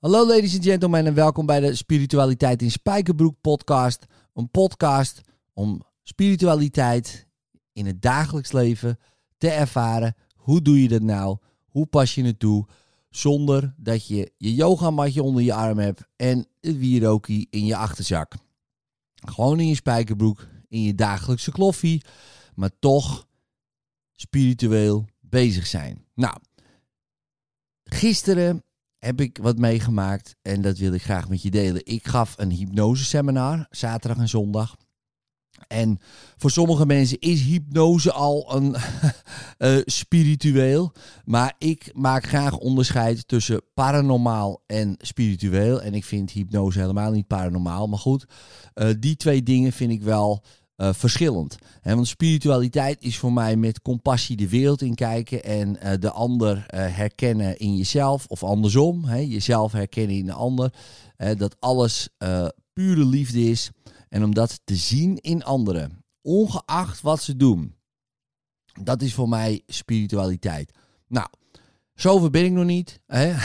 Hallo ladies and gentlemen en welkom bij de Spiritualiteit in Spijkerbroek podcast. Een podcast om spiritualiteit in het dagelijks leven te ervaren. Hoe doe je dat nou? Hoe pas je het toe? Zonder dat je je yogamatje onder je arm hebt en het wierokie in je achterzak. Gewoon in je spijkerbroek, in je dagelijkse kloffie, maar toch spiritueel bezig zijn. Nou, gisteren heb ik wat meegemaakt en dat wil ik graag met je delen. Ik gaf een hypnoseseminar, zaterdag en zondag. En voor sommige mensen is hypnose al een uh, spiritueel. Maar ik maak graag onderscheid tussen paranormaal en spiritueel. En ik vind hypnose helemaal niet paranormaal. Maar goed, uh, die twee dingen vind ik wel uh, verschillend. Want spiritualiteit is voor mij met compassie de wereld in kijken en uh, de ander uh, herkennen in jezelf of andersom. Jezelf herkennen in de ander. dat alles pure liefde is en om dat te zien in anderen, ongeacht wat ze doen. Dat is voor mij spiritualiteit. Nou, zover ben ik nog niet.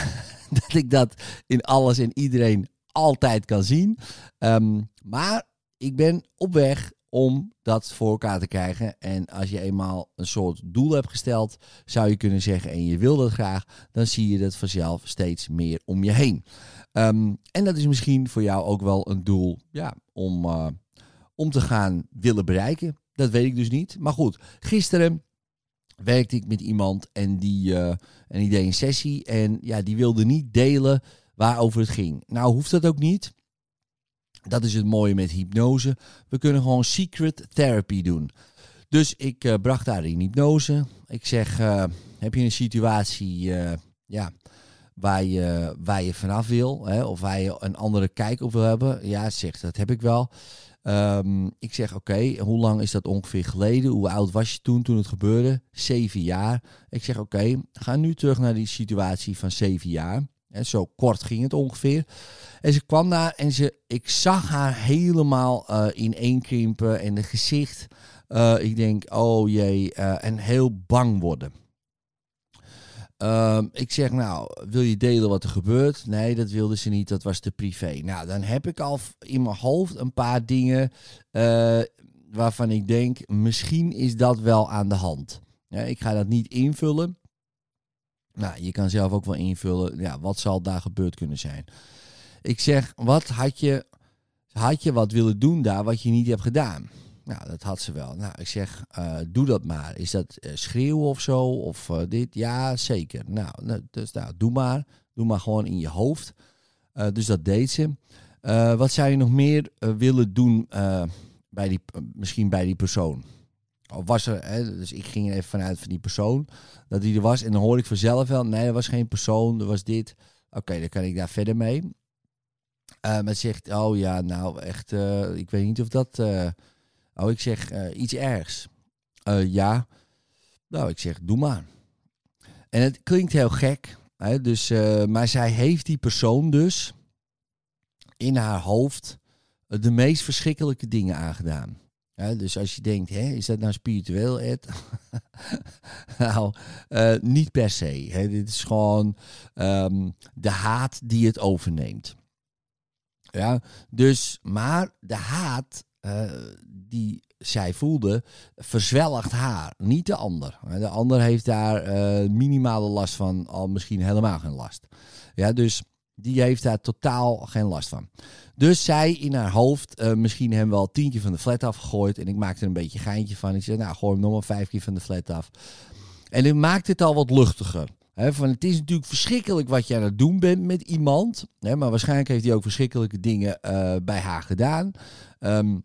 Dat ik dat in alles en iedereen altijd kan zien. Um, maar ik ben op weg om dat voor elkaar te krijgen. En als je eenmaal een soort doel hebt gesteld, zou je kunnen zeggen, en je wil dat graag, dan zie je dat vanzelf steeds meer om je heen. Um, en dat is misschien voor jou ook wel een doel ja, om, uh, om te gaan willen bereiken. Dat weet ik dus niet. Maar goed, gisteren werkte ik met iemand en die, uh, en die deed een sessie. En ja, die wilde niet delen waarover het ging. Nou, hoeft dat ook niet. Dat is het mooie met hypnose. We kunnen gewoon secret therapy doen. Dus ik uh, bracht haar in hypnose. Ik zeg, uh, heb je een situatie uh, ja, waar, je, waar je vanaf wil? Hè, of waar je een andere kijk op wil hebben? Ja, zegt dat heb ik wel. Um, ik zeg, oké, hoe lang is dat ongeveer geleden? Hoe oud was je toen, toen het gebeurde? Zeven jaar. Ik zeg, oké, ga nu terug naar die situatie van zeven jaar. En zo kort ging het ongeveer. En ze kwam daar en ze, ik zag haar helemaal uh, ineenkrimpen en de gezicht. Uh, ik denk, oh jee, uh, en heel bang worden. Uh, ik zeg, nou, wil je delen wat er gebeurt? Nee, dat wilde ze niet, dat was te privé. Nou, dan heb ik al in mijn hoofd een paar dingen waarvan ik denk, misschien is dat wel aan de hand. Ik ga dat niet invullen. Nou, je kan zelf ook wel invullen, ja, wat zal daar gebeurd kunnen zijn? Ik zeg, wat had je, had je wat willen doen daar wat je niet hebt gedaan? Nou, dat had ze wel. Nou, ik zeg, uh, doe dat maar. Is dat uh, schreeuwen of zo? Of uh, dit? Ja, zeker. Nou, dus nou, doe maar. Doe maar gewoon in je hoofd. dus dat deed ze. wat zou je nog meer willen doen bij die, misschien bij die persoon? Was er, dus ik ging er even vanuit van die persoon, dat die er was. En dan hoor ik vanzelf wel, nee, er was geen persoon, er was dit. Oké, dan kan ik daar verder mee. Uh, maar zegt, oh ja, nou echt, uh, ik weet niet of dat... Uh, oh, ik zeg, iets ergs. ja. Nou, ik zeg, doe maar. En het klinkt heel gek, hè, dus, maar zij heeft die persoon dus in haar hoofd de meest verschrikkelijke dingen aangedaan. Ja, dus als je denkt, hè, is dat nou spiritueel, Ed? nou, uh, niet per se. Hè. Dit is gewoon um, de haat die het overneemt. Ja, dus, maar de haat uh, die zij voelde, verzwelgt haar, niet de ander. De ander heeft daar uh, minimale last van, al misschien helemaal geen last. Ja, dus die heeft daar totaal geen last van. Dus zij in haar hoofd uh, misschien hem wel tien keer van de flat afgegooid. En ik maakte er een beetje geintje van. Ik zei, nou gooi hem nog maar vijf keer van de flat af. En ik maakte het al wat luchtiger. Van, het is natuurlijk verschrikkelijk wat je aan het doen bent met iemand. Maar waarschijnlijk heeft hij ook verschrikkelijke dingen uh, bij haar gedaan. Um,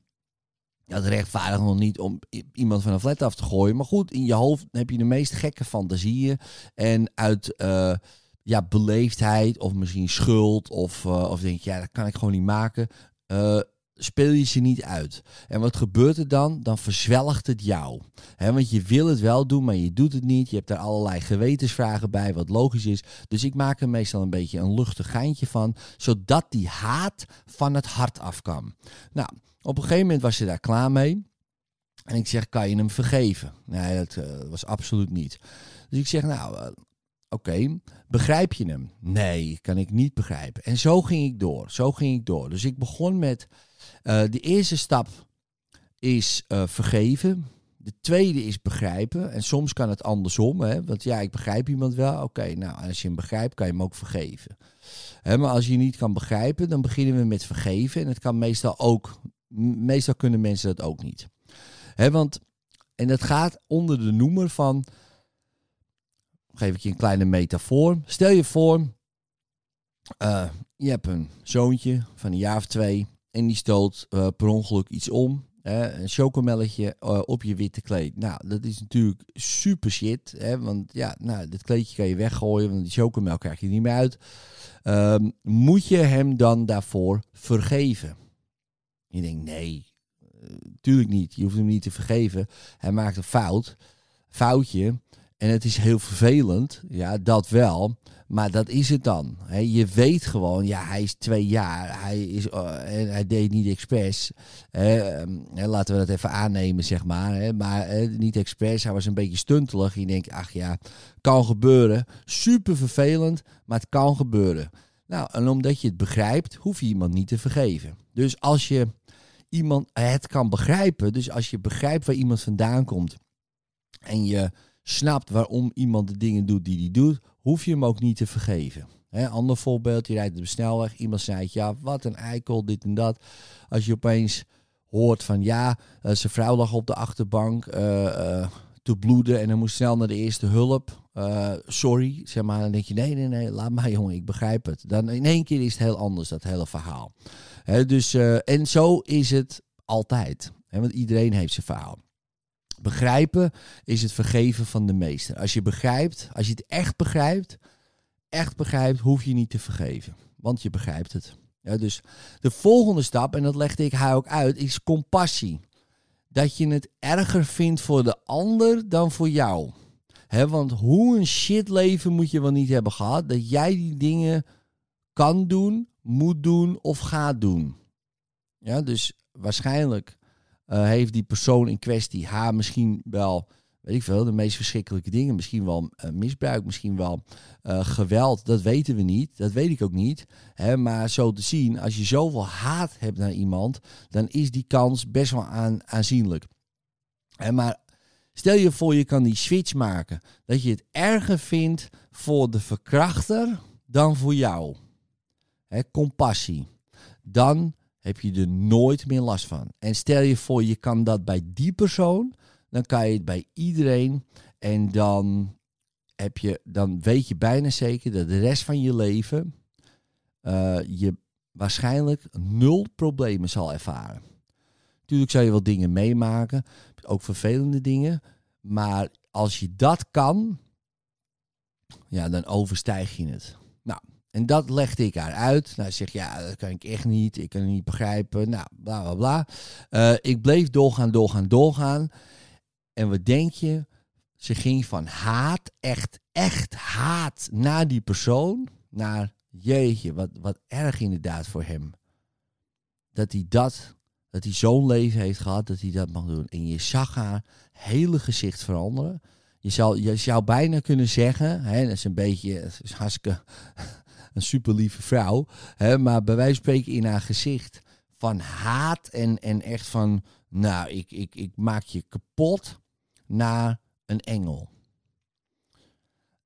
dat rechtvaardigt nog niet om iemand van een flat af te gooien. Maar goed, in je hoofd heb je de meest gekke fantasieën. En uit... Uh, ja, beleefdheid of misschien schuld of, uh, of denk je, ja, dat kan ik gewoon niet maken. Uh, speel je ze niet uit. En wat gebeurt er dan? Dan verzwelgt het jou. Want je wil het wel doen, maar je doet het niet. Je hebt daar allerlei gewetensvragen bij, wat logisch is. Dus ik maak er meestal een beetje een luchtig geintje van, zodat die haat van het hart af kan. Nou, op een gegeven moment was ze daar klaar mee. En ik zeg, kan je hem vergeven? Nee, dat uh, was absoluut niet. Dus ik zeg, nou, Oké, begrijp je hem? Nee, kan ik niet begrijpen. En zo ging ik door. Zo ging ik door. Dus ik begon met uh, de eerste stap is uh, vergeven. De tweede is begrijpen. En soms kan het andersom. Hè? Want ja, ik begrijp iemand wel. Oké, nou, als je hem begrijpt, kan je hem ook vergeven. Hè, maar als je niet kan begrijpen, dan beginnen we met vergeven. En het kan meestal ook. Meestal kunnen mensen dat ook niet. Hè, want, en dat gaat onder de noemer van. Geef ik je een kleine metafoor. Stel je voor, uh, je hebt een zoontje van een jaar of twee. En die stoot uh, per ongeluk iets om. Uh, een chocomelletje uh, op je witte kleed. Nou, dat is natuurlijk super shit. Hè, want ja, nou, dat kleedje kan je weggooien, want die chocomel krijg je niet meer uit. Um, moet je hem dan daarvoor vergeven? Je denkt, nee, natuurlijk niet. Je hoeft hem niet te vergeven. Hij maakt een fout, foutje. En het is heel vervelend, ja, dat wel. Maar dat is het dan. je weet gewoon, ja, hij is twee jaar. Hij, is, uh, hij deed niet expres. Ehm, laten we dat even aannemen, zeg maar. maar niet expres. Hij was een beetje stuntelig. Je denkt, ach ja, kan gebeuren. Super vervelend, maar het kan gebeuren. Nou, en omdat je het begrijpt, hoef je iemand niet te vergeven. Dus als je iemand het kan begrijpen, dus als je begrijpt waar iemand vandaan komt en je snapt waarom iemand de dingen doet die hij doet, hoef je hem ook niet te vergeven. He, ander voorbeeld, je rijdt op de snelweg, iemand zei ja, wat een eikel, dit en dat. Als je opeens hoort van ja, uh, zijn vrouw lag op de achterbank uh, uh, te bloeden en hij moest snel naar de eerste hulp. sorry, zeg maar. Dan denk je nee, nee, nee, laat maar jongen, ik begrijp het. Dan in één keer is het heel anders, dat hele verhaal. Dus, en zo is het altijd. Want iedereen heeft zijn verhaal. Begrijpen is het vergeven van de meester. Als je begrijpt, als je het echt begrijpt, echt begrijpt, hoef je niet te vergeven. Want je begrijpt het. Dus de volgende stap, en dat legde ik haar ook uit, is compassie. Dat je het erger vindt voor de ander dan voor jou. Want hoe een shit leven moet je wel niet hebben gehad, dat jij die dingen kan doen, moet doen of gaat doen. Ja, dus waarschijnlijk uh, heeft die persoon in kwestie haar misschien wel, weet ik veel, de meest verschrikkelijke dingen. Misschien wel uh, misbruik, misschien wel uh, geweld. Dat weten we niet. Dat weet ik ook niet. Hè, maar zo te zien, als je zoveel haat hebt naar iemand, dan is die kans best wel aan, aanzienlijk. Hè, maar stel je voor, je kan die switch maken. Dat je het erger vindt voor de verkrachter dan voor jou. Hè, compassie. Dan heb je er nooit meer last van. En stel je voor, je kan dat bij die persoon, dan kan je het bij iedereen. En dan, heb je, dan weet je bijna zeker dat de rest van je leven uh, je waarschijnlijk nul problemen zal ervaren. Natuurlijk zal je wel dingen meemaken, ook vervelende dingen. Maar als je dat kan, ja, dan overstijg je het. En dat legde ik haar uit. Nou, zeg ja, dat kan ik echt niet. Ik kan het niet begrijpen. Nou, bla bla bla. Uh, ik bleef doorgaan, doorgaan, doorgaan. En wat denk je? Ze ging van haat, echt, echt haat naar die persoon. Naar jeetje, wat, wat erg inderdaad voor hem. Dat hij dat, dat hij zo'n leven heeft gehad, dat hij dat mag doen. En je zag haar hele gezicht veranderen. Je zou, je zou bijna kunnen zeggen, hè, dat is een beetje, dat is hartstikke een super lieve vrouw. Hè, maar bij wijze van spreken in haar gezicht van haat en, en echt van, nou, ik, ik, ik maak je kapot naar een engel.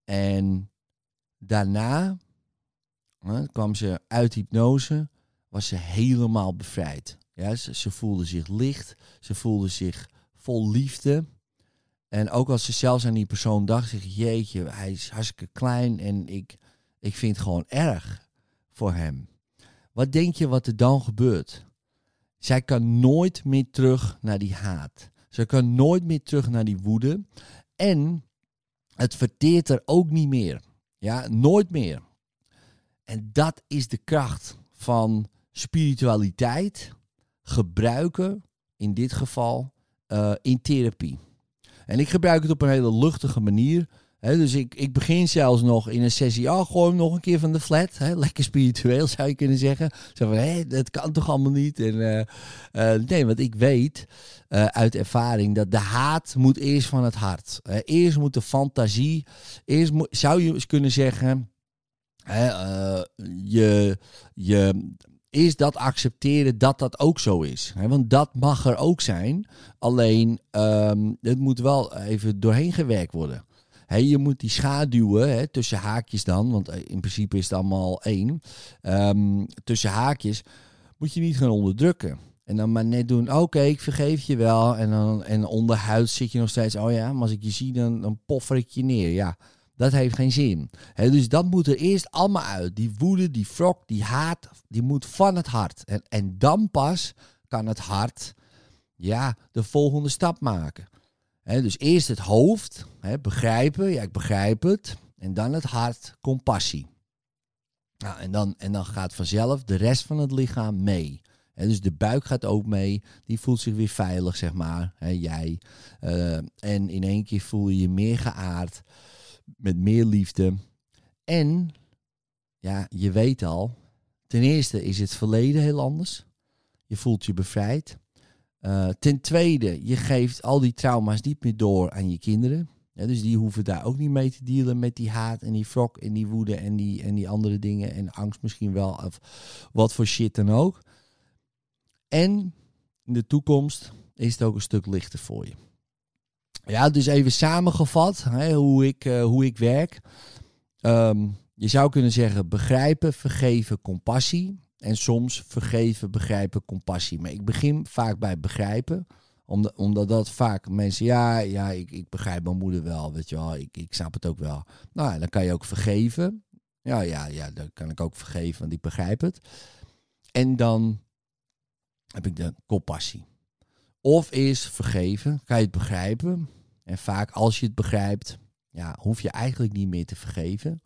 En daarna hè, kwam ze uit hypnose, was ze helemaal bevrijd. Ja, ze, ze voelde zich licht, ze voelde zich vol liefde. En ook als ze zelfs aan die persoon dacht, zeg jeetje, hij is hartstikke klein en ik, ik vind het gewoon erg voor hem. Wat denk je wat er dan gebeurt? Zij kan nooit meer terug naar die haat. Ze kan nooit meer terug naar die woede. En het verteert er ook niet meer. Ja, nooit meer. En dat is de kracht van spiritualiteit gebruiken, in dit geval uh, in therapie. En ik gebruik het op een hele luchtige manier dus ik, ik begin zelfs nog in een sessie, oh, gooi hem nog een keer van de flat. lekker spiritueel zou je kunnen zeggen. Zo van, hé, dat kan toch allemaal niet? En, uh, uh, nee, want ik weet uh, uit ervaring dat de haat moet eerst van het hart. eerst moet de fantasie, eerst zou je eens kunnen zeggen, je, je, is dat accepteren dat dat ook zo is. want dat mag er ook zijn. Alleen um, het moet wel even doorheen gewerkt worden. Je moet die schaduwen tussen haakjes dan, want eh, in principe is het allemaal één. Um, tussen haakjes moet je niet gaan onderdrukken. En dan maar net doen, oké, ik vergeef je wel. En dan en onderhuid zit je nog steeds, oh ja, maar als ik je zie, dan, dan poffer ik je neer. Ja, dat heeft geen zin. dus dat moet er eerst allemaal uit. Die woede, die wrok, die haat, die moet van het hart. En, en dan pas kan het hart ja, de volgende stap maken. Dus eerst het hoofd, begrijpen, ja ik begrijp het. En dan het hart, compassie. Nou, en, dan, en dan gaat vanzelf de rest van het lichaam mee. dus de buik gaat ook mee. Die voelt zich weer veilig, zeg maar. jij. Uh, en in één keer voel je je meer geaard met meer liefde. En, ja, je weet al, ten eerste is het verleden heel anders. Je voelt je bevrijd. Uh, ten tweede, je geeft al die trauma's niet meer door aan je kinderen. Dus die hoeven daar ook niet mee te dealen met die haat en die wrok en die woede en die, en die andere dingen. En angst misschien wel, of wat voor shit dan ook. En in de toekomst is het ook een stuk lichter voor je. Ja, dus even samengevat hè, hoe, ik, uh, hoe ik werk. Um, je zou kunnen zeggen begrijpen, vergeven, compassie. En soms vergeven, begrijpen, compassie. Maar ik begin vaak bij begrijpen. Omdat, omdat dat vaak mensen, ja, ja ik, ik begrijp mijn moeder wel, weet je wel. Ik, ik snap het ook wel. Nou, dan kan je ook vergeven. Ja, ja, ja, dan kan ik ook vergeven, want ik begrijp het. En dan heb ik de compassie. Of is vergeven, kan je het begrijpen. En vaak als je het begrijpt, ja, hoef je eigenlijk niet meer te vergeven.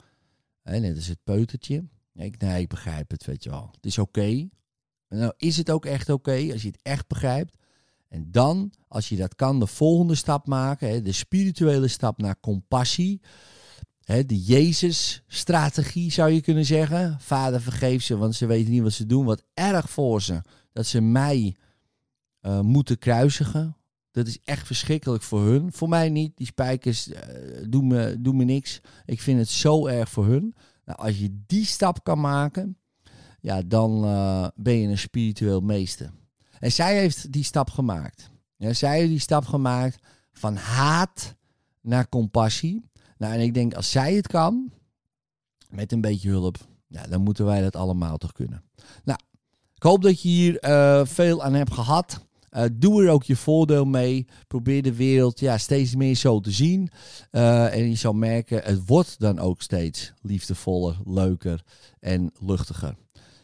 Hè, net als het peutertje. Ik, nee, ik begrijp het, weet je wel. Het is oké. Nou, is het ook echt oké als je het echt begrijpt? En dan, als je dat kan, de volgende stap maken. Hè, de spirituele stap naar compassie. Hè, de Jezus-strategie zou je kunnen zeggen. Vader vergeef ze, want ze weten niet wat ze doen. Wat erg voor ze dat ze mij uh, moeten kruisigen. Dat is echt verschrikkelijk voor hun. Voor mij niet. Die spijkers uh, doen, me, doen me niks. Ik vind het zo erg voor hun. Nou, als je die stap kan maken, ja, dan uh, ben je een spiritueel meester. En zij heeft die stap gemaakt. Ja, zij heeft die stap gemaakt van haat naar compassie. Nou, en ik denk als zij het kan, met een beetje hulp, ja, dan moeten wij dat allemaal toch kunnen. Nou, ik hoop dat je hier uh, veel aan hebt gehad. Uh, doe er ook je voordeel mee. Probeer de wereld ja, steeds meer zo te zien. Uh, en je zal merken, het wordt dan ook steeds liefdevoller, leuker en luchtiger.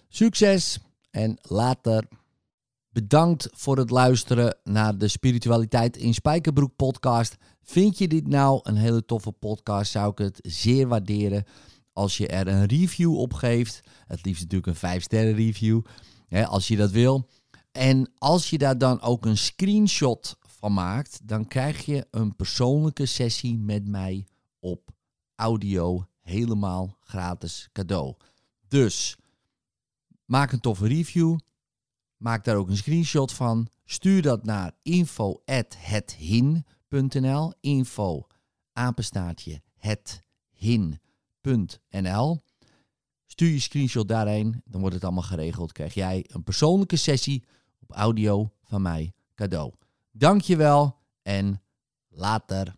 Succes en later. Bedankt voor het luisteren naar de Spiritualiteit in Spijkerbroek podcast. Vind je dit nou een hele toffe podcast? Zou ik het zeer waarderen als je er een review op geeft. Het liefst natuurlijk een 5 sterren review. Hè, als je dat wil. En als je daar dan ook een screenshot van maakt, dan krijg je een persoonlijke sessie met mij op audio helemaal gratis cadeau. Dus maak een toffe review. Maak daar ook een screenshot van. Stuur dat naar info@hethin.nl. Info apenstaartje hethin.nl. Stuur je screenshot daarheen, dan wordt het allemaal geregeld. Krijg jij een persoonlijke sessie op audio van mij cadeau. Dankjewel en later.